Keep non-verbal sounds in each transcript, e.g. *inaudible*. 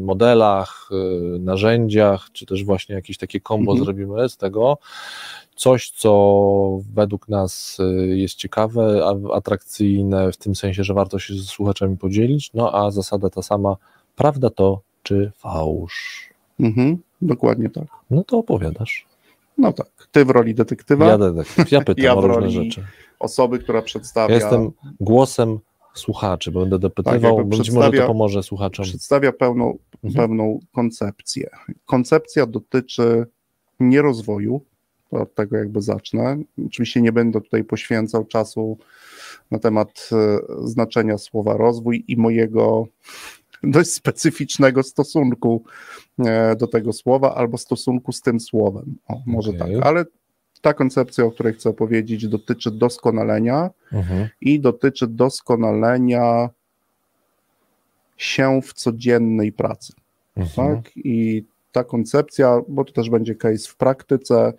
modelach, narzędziach, czy też właśnie jakieś takie kombo mhm. zrobimy z tego. Coś, co według nas jest ciekawe, atrakcyjne, w tym sensie, że warto się ze słuchaczami podzielić, no a zasada ta sama, prawda to czy fałsz. Mhm, dokładnie tak. No to opowiadasz. No tak, ty w roli detektywa. Ja detektyw, ja pytam ja o różne rzeczy. Osoby, która przedstawia... Ja jestem głosem słuchaczy, bo będę dopytywał, tak, być może to pomoże słuchaczom. Przedstawia pełną, mhm. pewną koncepcję. Koncepcja dotyczy nie rozwoju, od tego jakby zacznę. Oczywiście nie będę tutaj poświęcał czasu na temat e, znaczenia słowa rozwój i mojego dość specyficznego stosunku e, do tego słowa albo stosunku z tym słowem. O, może okay. tak, ale ta koncepcja, o której chcę opowiedzieć, dotyczy doskonalenia mhm. i dotyczy doskonalenia się w codziennej pracy. Mhm. Tak? I ta koncepcja, bo to też będzie case w praktyce,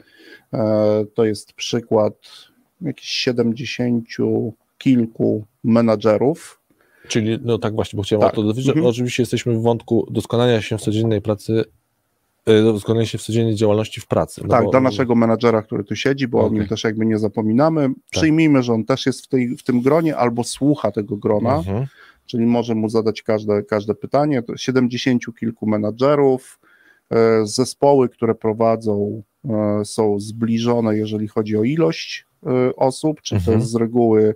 e, to jest przykład jakichś 70 kilku menadżerów, Czyli, no tak właśnie, bo chciałem tak. o to dowiedzieć. Mhm. Oczywiście jesteśmy w wątku doskonania się w codziennej pracy, e, doskonania się w codziennej działalności w pracy. No tak, bo... dla naszego menadżera, który tu siedzi, bo okay. o nim też jakby nie zapominamy, tak. przyjmijmy, że on też jest w, tej, w tym gronie albo słucha tego grona, mhm. czyli może mu zadać każde, każde pytanie. To 70 kilku menadżerów, e, zespoły, które prowadzą e, są zbliżone, jeżeli chodzi o ilość osób, czy mhm. to jest z reguły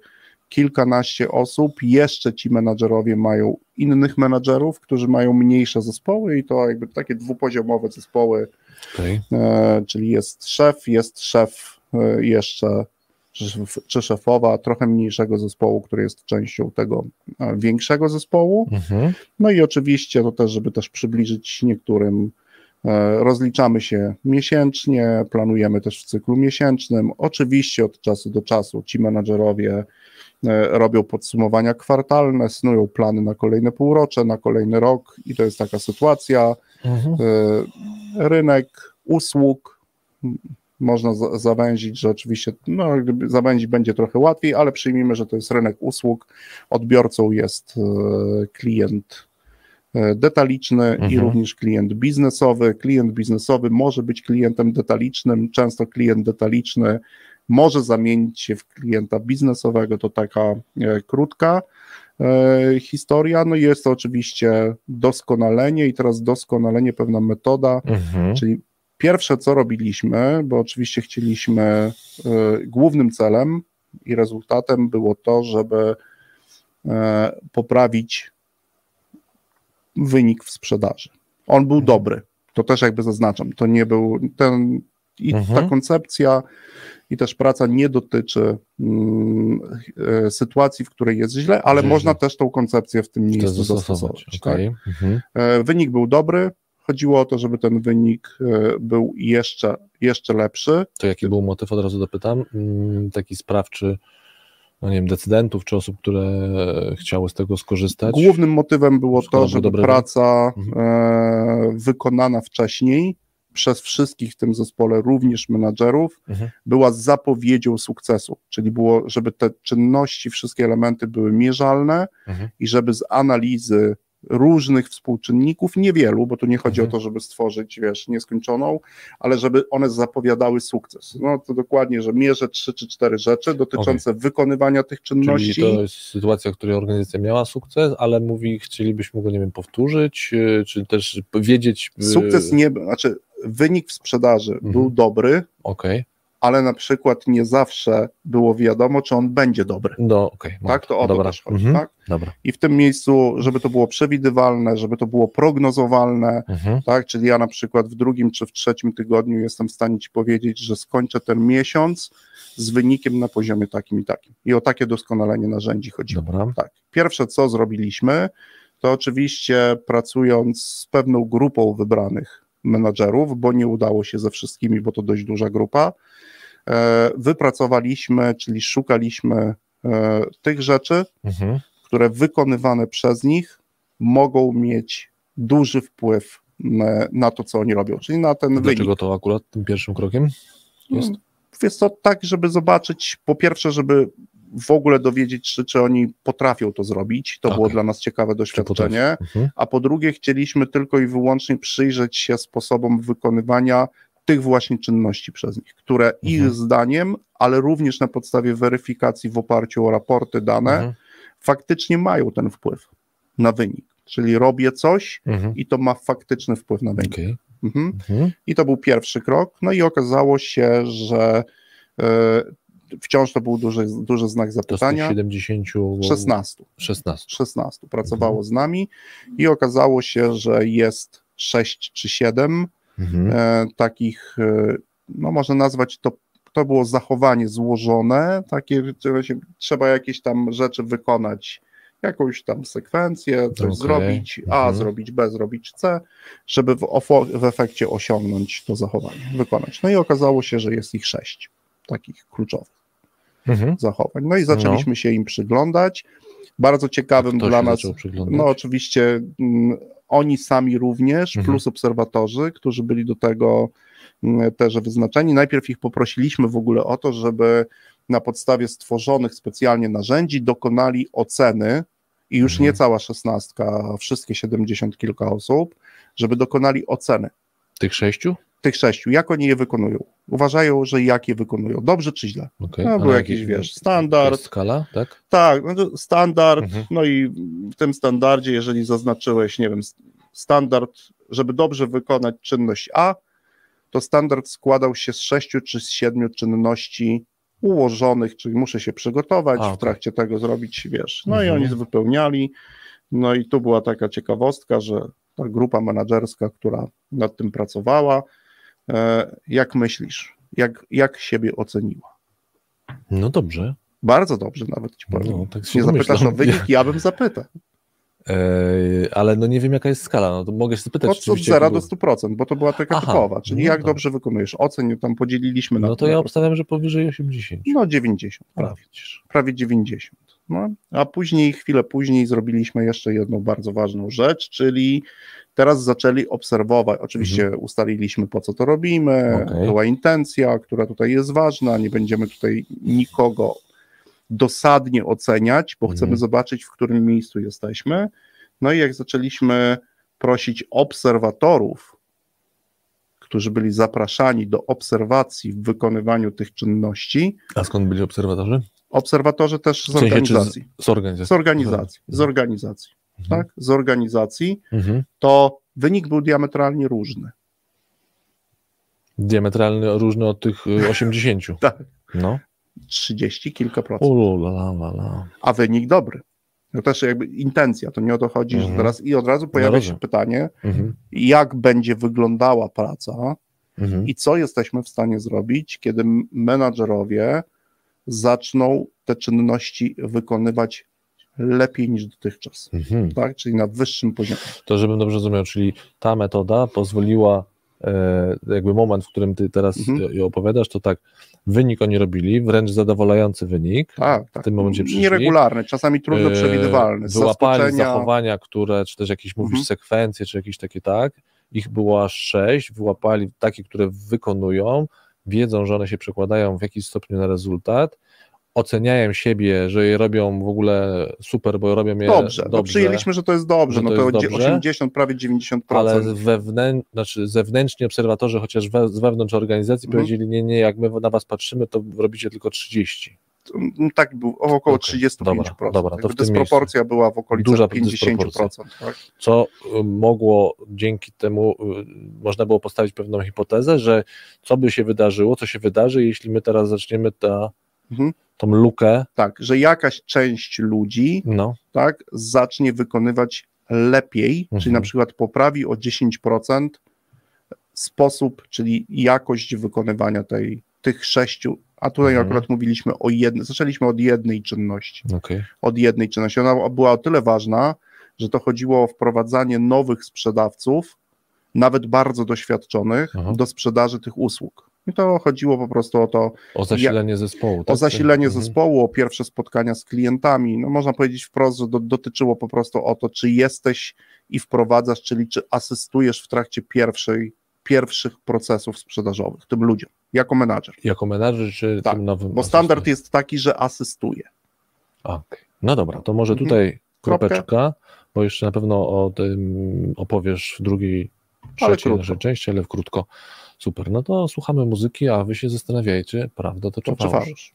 kilkanaście osób, jeszcze ci menadżerowie mają innych menadżerów, którzy mają mniejsze zespoły i to jakby takie dwupoziomowe zespoły, okay. e, czyli jest szef, jest szef e, jeszcze czy szefowa trochę mniejszego zespołu, który jest częścią tego e, większego zespołu. Mhm. No i oczywiście to też, żeby też przybliżyć niektórym, e, rozliczamy się miesięcznie, planujemy też w cyklu miesięcznym. Oczywiście od czasu do czasu ci menadżerowie robią podsumowania kwartalne, snują plany na kolejne półrocze, na kolejny rok i to jest taka sytuacja. Mhm. E, rynek usług można zawęzić, że oczywiście no, zawęzić będzie trochę łatwiej, ale przyjmijmy, że to jest rynek usług. Odbiorcą jest e, klient detaliczny mhm. i również klient biznesowy. Klient biznesowy może być klientem detalicznym, często klient detaliczny może zamienić się w klienta biznesowego. To taka e, krótka e, historia. No i jest to oczywiście doskonalenie i teraz doskonalenie, pewna metoda, mhm. czyli pierwsze co robiliśmy, bo oczywiście chcieliśmy, e, głównym celem i rezultatem było to, żeby poprawić wynik w sprzedaży. On był mhm. dobry, to też jakby zaznaczam, to nie był ten i mhm. ta koncepcja i też praca nie dotyczy mm, e, sytuacji, w której jest źle, ale można też tą koncepcję w tym miejscu zastosować. Okay. Tak? Mhm. E, wynik był dobry, chodziło o to, żeby ten wynik e, był jeszcze, jeszcze lepszy. To jaki był motyw, od razu dopytam, mm, taki sprawczy, no nie wiem, decydentów czy osób, które chciały z tego skorzystać? Głównym motywem było to, żeby praca mhm. wykonana wcześniej przez wszystkich w tym zespole, również menadżerów, mhm. była zapowiedzią sukcesu, czyli było, żeby te czynności, wszystkie elementy były mierzalne mhm. i żeby z analizy różnych współczynników, niewielu, bo tu nie chodzi mhm. o to, żeby stworzyć, wiesz, nieskończoną, ale żeby one zapowiadały sukces. No to dokładnie, że mierzę trzy czy cztery rzeczy dotyczące okay. wykonywania tych czynności. Czyli to jest sytuacja, w której organizacja miała sukces, ale mówi, chcielibyśmy go, nie wiem, powtórzyć, y, czy też wiedzieć... Y, sukces nie, znaczy wynik w sprzedaży mhm. był dobry, okay. ale na przykład nie zawsze było wiadomo, czy on będzie dobry. No, okay. Tak, to o Dobra. to też chodzi. Mhm. Tak? Dobra. I w tym miejscu, żeby to było przewidywalne, żeby to było prognozowalne, mhm. tak, czyli ja na przykład w drugim czy w trzecim tygodniu jestem w stanie Ci powiedzieć, że skończę ten miesiąc z wynikiem na poziomie takim i takim. I o takie doskonalenie narzędzi chodzi. Tak. Pierwsze, co zrobiliśmy, to oczywiście pracując z pewną grupą wybranych menadżerów, bo nie udało się ze wszystkimi, bo to dość duża grupa. E, wypracowaliśmy, czyli szukaliśmy e, tych rzeczy, mhm. które wykonywane przez nich mogą mieć duży wpływ na to, co oni robią, czyli na ten Dlaczego wynik. to akurat tym pierwszym krokiem jest? Jest to tak, żeby zobaczyć, po pierwsze, żeby w ogóle dowiedzieć, czy, czy oni potrafią to zrobić. To okay. było dla nas ciekawe doświadczenie. Mhm. A po drugie, chcieliśmy tylko i wyłącznie przyjrzeć się sposobom wykonywania tych właśnie czynności przez nich, które mhm. ich zdaniem, ale również na podstawie weryfikacji w oparciu o raporty dane, mhm. faktycznie mają ten wpływ na wynik. Czyli robię coś mhm. i to ma faktyczny wpływ na wynik. Okay. Mhm. mhm. I to był pierwszy krok. No i okazało się, że y, wciąż to był duży, duży znak zapytania. To 70, 16. 16. 16 pracowało mhm. z nami i okazało się, że jest 6 czy 7 mhm. e, takich, e, no można nazwać to, to było zachowanie złożone, takie, trzeba jakieś tam rzeczy wykonać, jakąś tam sekwencję, coś okay. zrobić, A mhm. zrobić, B zrobić, C, żeby w, w efekcie osiągnąć to zachowanie, wykonać. No i okazało się, że jest ich sześć takich kluczowych mhm. zachowań. No i zaczęliśmy no. się im przyglądać. Bardzo ciekawym dla nas, no oczywiście mm, oni sami również, mhm. plus obserwatorzy, którzy byli do tego mm, też wyznaczeni. Najpierw ich poprosiliśmy w ogóle o to, żeby na podstawie stworzonych specjalnie narzędzi dokonali oceny i już mhm. nie cała szesnastka, wszystkie siedemdziesiąt kilka osób, żeby dokonali oceny. Tych sześciu? Tych sześciu, jak oni je wykonują. Uważają, że jak je wykonują, dobrze czy źle. Okay. No, był jakiś, wiesz, standard. Skala, tak? Tak, no standard, mhm. no i w tym standardzie, jeżeli zaznaczyłeś, nie wiem, standard, żeby dobrze wykonać czynność A, to standard składał się z sześciu czy z siedmiu czynności ułożonych, czyli muszę się przygotować, A, w trakcie tego zrobić, wiesz. No mhm. i oni wypełniali. No i tu była taka ciekawostka, że ta grupa menedżerska, która nad tym pracowała, e, jak myślisz, jak, jak siebie oceniła? No dobrze. Bardzo dobrze nawet ci powiem. No, tak Nie zapytasz o wynik, ja bym zapytał. Eee, ale no nie wiem jaka jest skala, no to mogę się zapytać. Od, od 0 do 100%, bo to była taka Aha, typowa, czyli no jak tak. dobrze wykonujesz ocen, tam podzieliliśmy na... No to ja obstawiam, że powyżej 80. No 90, prawie, prawie 90. No, a później, chwilę później zrobiliśmy jeszcze jedną bardzo ważną rzecz, czyli teraz zaczęli obserwować, oczywiście mhm. ustaliliśmy po co to robimy, okay. była intencja, która tutaj jest ważna, nie będziemy tutaj nikogo dosadnie oceniać, bo chcemy mhm. zobaczyć, w którym miejscu jesteśmy. No i jak zaczęliśmy prosić obserwatorów, którzy byli zapraszani do obserwacji w wykonywaniu tych czynności. A skąd byli obserwatorzy? Obserwatorzy też z organizacji. Z, organizacji. Z organizacji. Z organizacji. Mhm. Tak? Z organizacji. Mhm. To wynik był diametralnie różny. Diametralnie różny od tych 80. *laughs* tak. No. 30 kilka procent. A wynik dobry. No też jakby intencja, to nie o to chodzi, mhm. że teraz i od razu pojawia się pytanie, mhm. jak będzie wyglądała praca mhm. i co jesteśmy w stanie zrobić, kiedy menadżerowie zaczną te czynności wykonywać lepiej niż dotychczas, mhm. tak? czyli na wyższym poziomie. To żebym dobrze rozumiał, czyli ta metoda pozwoliła E, jakby moment, w którym ty teraz mhm. opowiadasz, to tak, wynik oni robili, wręcz zadowalający wynik. Tak, tak. W tym momencie przyszli. Nieregularny, czasami trudno e, przewidywalny. Wyłapali zaskoczenia... zachowania, które, czy też jakieś mówisz mhm. sekwencje, czy jakieś takie tak. Ich było aż sześć, wyłapali takie, które wykonują, wiedzą, że one się przekładają w jakiś stopniu na rezultat oceniają siebie, że je robią w ogóle super, bo robią je dobrze. Dobrze. No przyjęliśmy, że to jest dobrze, no to, to dobrze, 80, prawie 90%. Ale wewnę, znaczy zewnętrzni obserwatorzy, chociaż we, z wewnątrz organizacji mhm. powiedzieli, nie, nie, jak my na was patrzymy, to robicie tylko 30. Mm, tak, był około okay. 35%. Dobra, dobra, to dysproporcja miejscu. była w okolicy Duża 50%. Tak? Co y, mogło dzięki temu, y, można było postawić pewną hipotezę, że co by się wydarzyło, co się wydarzy, jeśli my teraz zaczniemy ta mhm tą lukę. Tak, że jakaś część ludzi no. tak, zacznie wykonywać lepiej, mhm. czyli na przykład poprawi o 10% sposób, czyli jakość wykonywania tej, tych sześciu, a tutaj mhm. akurat mówiliśmy o jednej, zaczęliśmy od jednej czynności. Okay. Od jednej czynności. Ona była o tyle ważna, że to chodziło o wprowadzanie nowych sprzedawców, nawet bardzo doświadczonych, Aha. do sprzedaży tych usług. I to chodziło po prostu o to. O zasilenie zespołu. Tak? O zasilenie mhm. zespołu, o pierwsze spotkania z klientami. No można powiedzieć wprost, że do, dotyczyło po prostu o to, czy jesteś i wprowadzasz, czyli czy asystujesz w trakcie pierwszej, pierwszych procesów sprzedażowych tym ludziom, jako menadżer. Jako menadżer, czy tak, tym nowym? Bo standard jest taki, że asystuje. Okay. No dobra, to może mhm. tutaj kropeczka, bo jeszcze na pewno o tym opowiesz w drugiej, trzeciej naszej części, ale w krótko. Super, no to słuchamy muzyki, a wy się zastanawiajcie, prawda to czy fałsz.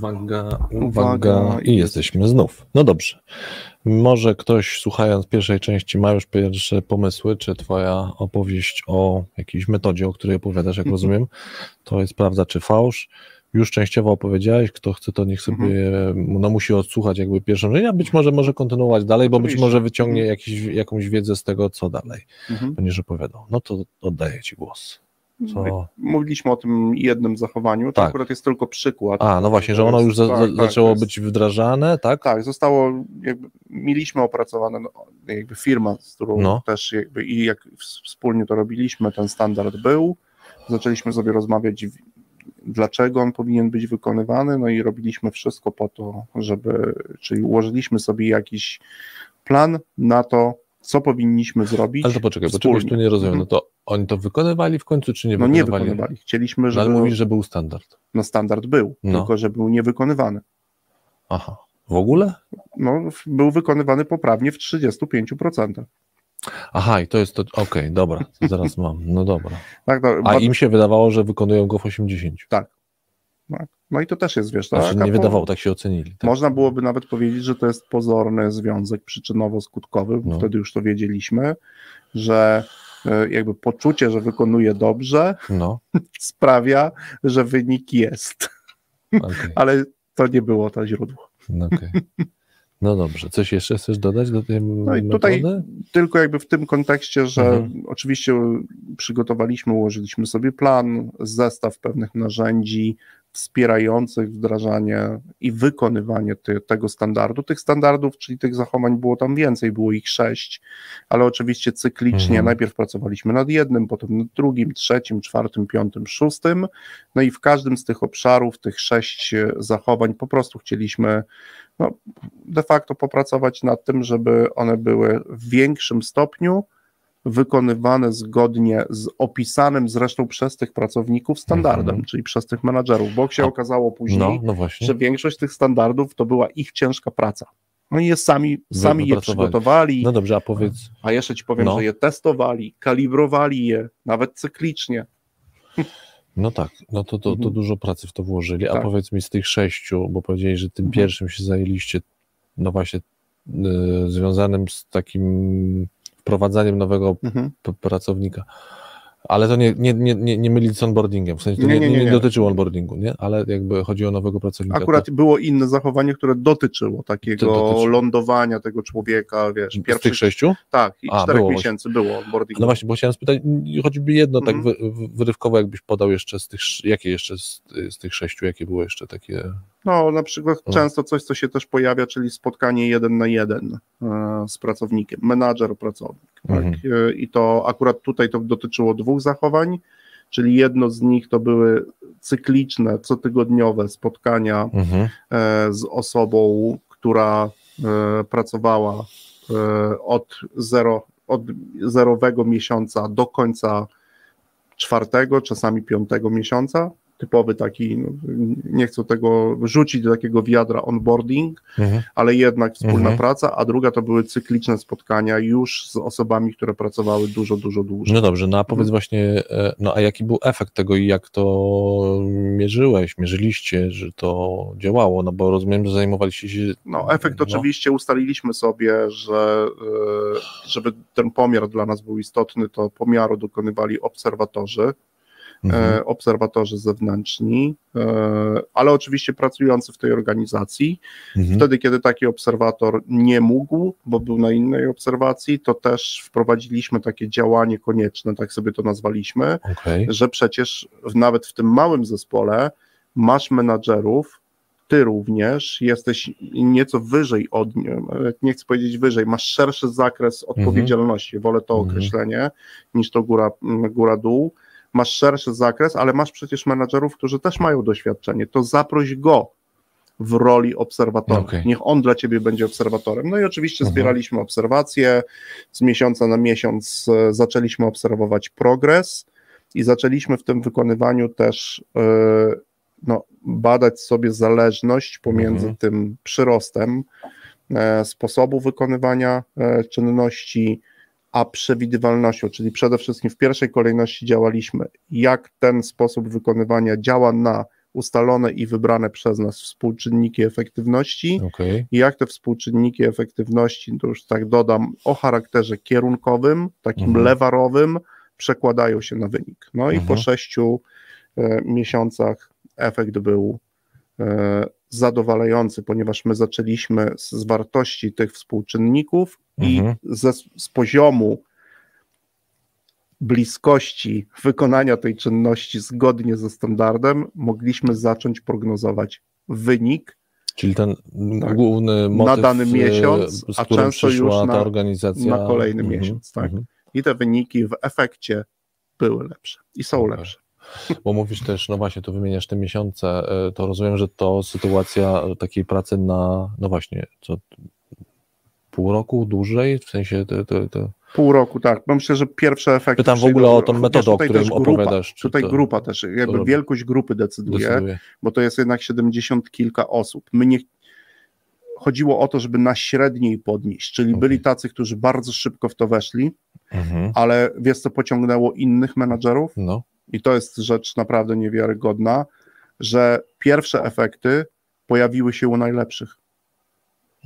Uwaga, uwaga, i jesteśmy znów. No dobrze. Może ktoś słuchając pierwszej części ma już pierwsze pomysły, czy twoja opowieść o jakiejś metodzie, o której opowiadasz, jak mhm. rozumiem, to jest prawda czy fałsz. Już częściowo opowiedziałeś, kto chce, to niech sobie, mhm. no musi odsłuchać jakby pierwszą rzecz, a być może może kontynuować dalej, bo być może wyciągnie mhm. jakiś, jakąś wiedzę z tego, co dalej będziesz opowiadał. No to oddaję Ci głos. Co? Mówiliśmy o tym jednym zachowaniu, to Tak. akurat jest tylko przykład. A, no właśnie, że ono już za, za, tak, tak, zaczęło jest- być wdrażane, tak? Tak, zostało, jakby, mieliśmy opracowane, no, jakby firma, z którą No. też jakby i jak wspólnie to robiliśmy, ten standard był, zaczęliśmy sobie rozmawiać, dlaczego on powinien być wykonywany, no i robiliśmy wszystko po to, żeby, czyli ułożyliśmy sobie jakiś plan na to, co powinniśmy zrobić. Ale to poczekaj, bo wspólnie. czegoś tu nie rozumiem. No Mhm. to oni to wykonywali w końcu, czy nie No nie wykonywali? wykonywali. Chcieliśmy, No, żeby ale mówisz, że był standard. no standard był, No. tylko że był niewykonywany. Aha. W ogóle? No, był wykonywany poprawnie w 35%. Aha, i to jest to. Okej, dobra, to zaraz mam. No dobra. *laughs* Tak, no, A im się wydawało, że wykonują go w 80. tak. No i to też jest, wiesz, Znaczy, taka nie po- wydawało, tak się ocenili. Tak. Można byłoby nawet powiedzieć, że to jest pozorny związek przyczynowo-skutkowy, bo No. wtedy już to wiedzieliśmy, że e, jakby poczucie, że wykonuje dobrze, No, *laughs* sprawia, że wynik jest. okej. Ale to nie było to źródło. No, okej. no dobrze. Coś jeszcze chcesz dodać do tej No i tutaj metody? tylko jakby w tym kontekście, że Mhm. oczywiście przygotowaliśmy, ułożyliśmy sobie plan, zestaw pewnych narzędzi wspierających wdrażanie i wykonywanie ty, tego standardu. Tych standardów, czyli tych zachowań było tam więcej, było ich sześć, ale oczywiście cyklicznie Mhm. najpierw pracowaliśmy nad jednym, potem nad drugim, trzecim, czwartym, piątym, szóstym, no i w każdym z tych obszarów, tych sześć e, zachowań po prostu chcieliśmy no, de facto popracować nad tym, żeby one były w większym stopniu wykonywane zgodnie z opisanym zresztą przez tych pracowników standardem, Mhm. czyli przez tych menadżerów, bo się okazało później, No, no że większość tych standardów to była ich ciężka praca. Oni je sami, sami je przygotowali, No dobrze, a powiedz. a jeszcze ci powiem, No. że je testowali, kalibrowali je, nawet cyklicznie. No tak, no to, to, to Mhm. dużo pracy w to włożyli. A Tak. powiedz mi z tych sześciu, bo powiedzieli, że tym Mhm. pierwszym się zajęliście, no właśnie, y, związanym z takim wprowadzaniem nowego Mhm. pracownika. Ale to nie, nie, nie, nie, nie mylić z onboardingiem, w sensie to Nie, nie, nie, nie, dotyczyło onboardingu, nie? Ale jakby chodzi o nowego pracownika. Akurat było inne zachowanie, które dotyczyło takiego To dotyczy- lądowania tego człowieka, wiesz, to, z tych pierwszych, sześciu? tak, i A, czterech było miesięcy było onboarding. No właśnie, bo chciałem spytać, choćby jedno tak Mhm. wy, wy- wyrywkowo, jakbyś podał jeszcze z tych, jakie jeszcze z, z tych sześciu, jakie było jeszcze takie... No, na przykład No. często coś, co się też pojawia, czyli spotkanie jeden na jeden e, z pracownikiem, menadżer, pracownik. Tak? Mhm. E, I to akurat tutaj to dotyczyło dwóch zachowań, czyli jedno z nich to były cykliczne, cotygodniowe spotkania Mhm. e, z osobą, która e, pracowała od, zero, od zerowego miesiąca do końca czwartego, czasami piątego miesiąca. Typowy taki, no, nie chcę tego rzucić do takiego wiadra onboarding, Mhm. ale jednak wspólna Mhm. praca, a druga to były cykliczne spotkania już z osobami, które pracowały dużo, dużo dłużej. No dobrze, no a powiedz właśnie, e, no a jaki był efekt tego i jak to mierzyłeś, mierzyliście, że to działało, no bo rozumiem, że zajmowaliście się... No, efekt oczywiście ustaliliśmy sobie, że e, żeby ten pomiar dla nas był istotny, to pomiaru dokonywali obserwatorzy, Mhm. e, obserwatorzy zewnętrzni, e, ale oczywiście pracujący w tej organizacji. Mhm. Wtedy, kiedy taki obserwator nie mógł, bo był na innej obserwacji, to też wprowadziliśmy takie działanie konieczne, tak sobie to nazwaliśmy, Okej. że przecież nawet w tym małym zespole masz menadżerów, ty również jesteś nieco wyżej od nie, nie chcę powiedzieć wyżej, masz szerszy zakres odpowiedzialności, wolę to Mhm. określenie niż to góra, góra dół. Masz szerszy zakres, ale masz przecież menadżerów, którzy też mają doświadczenie. To zaproś go w roli obserwatora. Okej. Niech on dla ciebie będzie obserwatorem. No i oczywiście Mhm. zbieraliśmy obserwacje. Z miesiąca na miesiąc e, zaczęliśmy obserwować progres i zaczęliśmy w tym wykonywaniu też e, no, badać sobie zależność pomiędzy Mhm. tym przyrostem e, sposobu wykonywania e, czynności, a przewidywalnością, czyli przede wszystkim w pierwszej kolejności działaliśmy, jak ten sposób wykonywania działa na ustalone i wybrane przez nas współczynniki efektywności i jak te współczynniki efektywności, to już tak dodam, o charakterze kierunkowym, takim Mhm. lewarowym, przekładają się na wynik. No i po Mhm. sześciu e, miesiącach efekt był e, zadowalający, ponieważ my zaczęliśmy z, z wartości tych współczynników Mhm. i ze, z poziomu bliskości wykonania tej czynności zgodnie ze standardem mogliśmy zacząć prognozować wynik. Czyli ten tak, główny motyw, na dany miesiąc, a często już na, organizacja. na kolejny -hmm, miesiąc. Tak. -hmm. I te wyniki w efekcie były lepsze i są lepsze. Bo mówisz też, no właśnie, tu wymieniasz te miesiące, e, to rozumiem, że to sytuacja takiej pracy na, no właśnie, co pół roku dłużej, w sensie to, to, to... Pół roku, tak. Myślę, że pierwsze efekty. Pytam w ogóle o tą metodę, o której opowiadasz. Tutaj to, grupa też, jakby wielkość grupy decyduje, decyduje, bo to jest jednak 70 kilka osób. My nie, chodziło o to, żeby na średniej podnieść, czyli okay. byli tacy, którzy bardzo szybko w to weszli, mhm. ale wiesz co pociągnęło innych menadżerów? No. I to jest rzecz naprawdę niewiarygodna, że pierwsze efekty pojawiły się u najlepszych.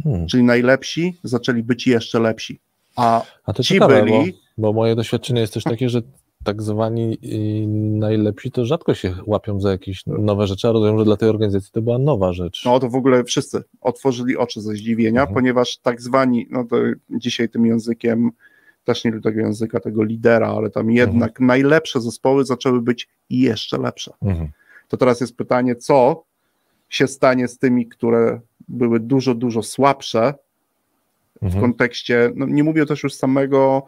Hmm. Czyli najlepsi zaczęli być jeszcze lepsi. A, a to ci ciekawe, byli. Bo, bo moje doświadczenie jest też takie, że tak zwani najlepsi to rzadko się łapią za jakieś nowe rzeczy, a rozumiem, że dla tej organizacji to była nowa rzecz. No to w ogóle wszyscy otworzyli oczy ze zdziwienia, mhm. ponieważ tak zwani, no to dzisiaj tym językiem, też nie lubię tego języka, tego lidera, ale tam jednak mhm. najlepsze zespoły zaczęły być jeszcze lepsze. Mhm. To teraz jest pytanie, co się stanie z tymi, które były dużo, dużo słabsze w mhm. kontekście, no nie mówię też już samego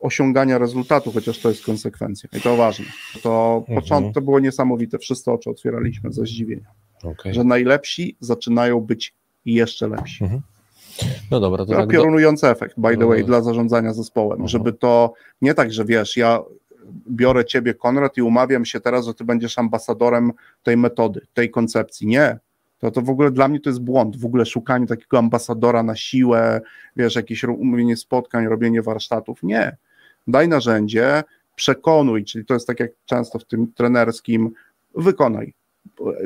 osiągania rezultatu, chociaż to jest konsekwencja i to ważne. To mhm. początek to było niesamowite, wszyscy oczy otwieraliśmy ze zdziwienia, okay. że najlepsi zaczynają być jeszcze lepsi. Mhm. No dobra, to, tak piorunujący do... efekt, by the way, no. dla zarządzania zespołem, żeby to nie tak, że wiesz, ja biorę ciebie, Konrad, i umawiam się teraz, że ty będziesz ambasadorem tej metody, tej koncepcji. Nie. To, to w ogóle dla mnie to jest błąd, w ogóle szukanie takiego ambasadora na siłę, wiesz, jakieś umówienie spotkań, robienie warsztatów. Nie daj narzędzie, przekonuj, czyli to jest tak jak często w tym trenerskim, wykonaj.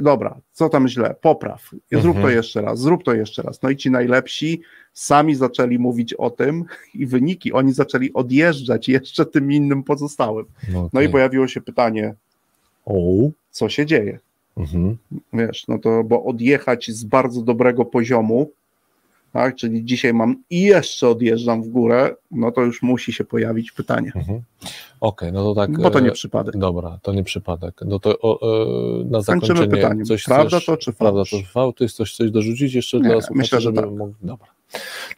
Dobra, co tam źle, popraw, zrób mhm. to jeszcze raz, zrób to jeszcze raz. No i ci najlepsi sami zaczęli mówić o tym i wyniki, oni zaczęli odjeżdżać jeszcze tym innym pozostałym. Okay. No i pojawiło się pytanie, o. co się dzieje? Mhm. Wiesz, no to, bo odjechać z bardzo dobrego poziomu tak? czyli dzisiaj mam i jeszcze odjeżdżam w górę, no to już musi się pojawić pytanie. Mhm. Okej, okay, no to tak. Bo to nie e, przypadek. Dobra, to nie przypadek. No to o, e, na zakończenie pytaniem. coś Prawda to czy Prawda to czy fałsz? To jest coś, coś dorzucić jeszcze nie, dla słuchaczy, myślę, że tak. Mógł... Dobra.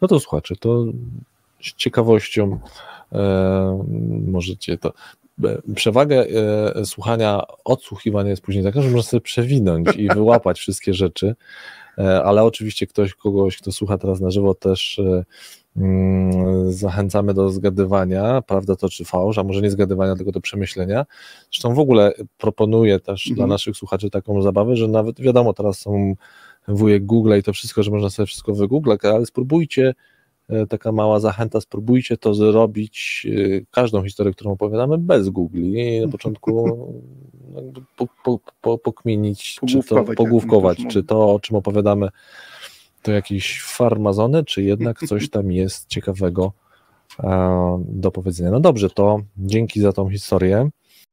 No to słuchacze, to z ciekawością e, możecie to e, przewagę e, słuchania, odsłuchiwania jest później taka, że można sobie przewinąć i wyłapać wszystkie rzeczy. E, ale oczywiście ktoś, kogoś, kto słucha teraz na żywo też e, mm, zachęcamy do zgadywania, prawda to czy fałsz, a może nie zgadywania, tylko do przemyślenia. Zresztą w ogóle proponuję też mhm. dla naszych słuchaczy taką zabawę, że nawet wiadomo, teraz są wujek Google i to wszystko, że można sobie wszystko wygooglać, ale spróbujcie E, taka mała zachęta, spróbujcie to zrobić, każdą historię, którą opowiadamy, bez Google. I na początku *laughs* po, po, po, pokminić, czy to, pogłówkować, czy to, o czym opowiadamy, to jakieś farmazony, czy jednak coś tam jest ciekawego e, do powiedzenia. No dobrze, to dzięki za tą historię.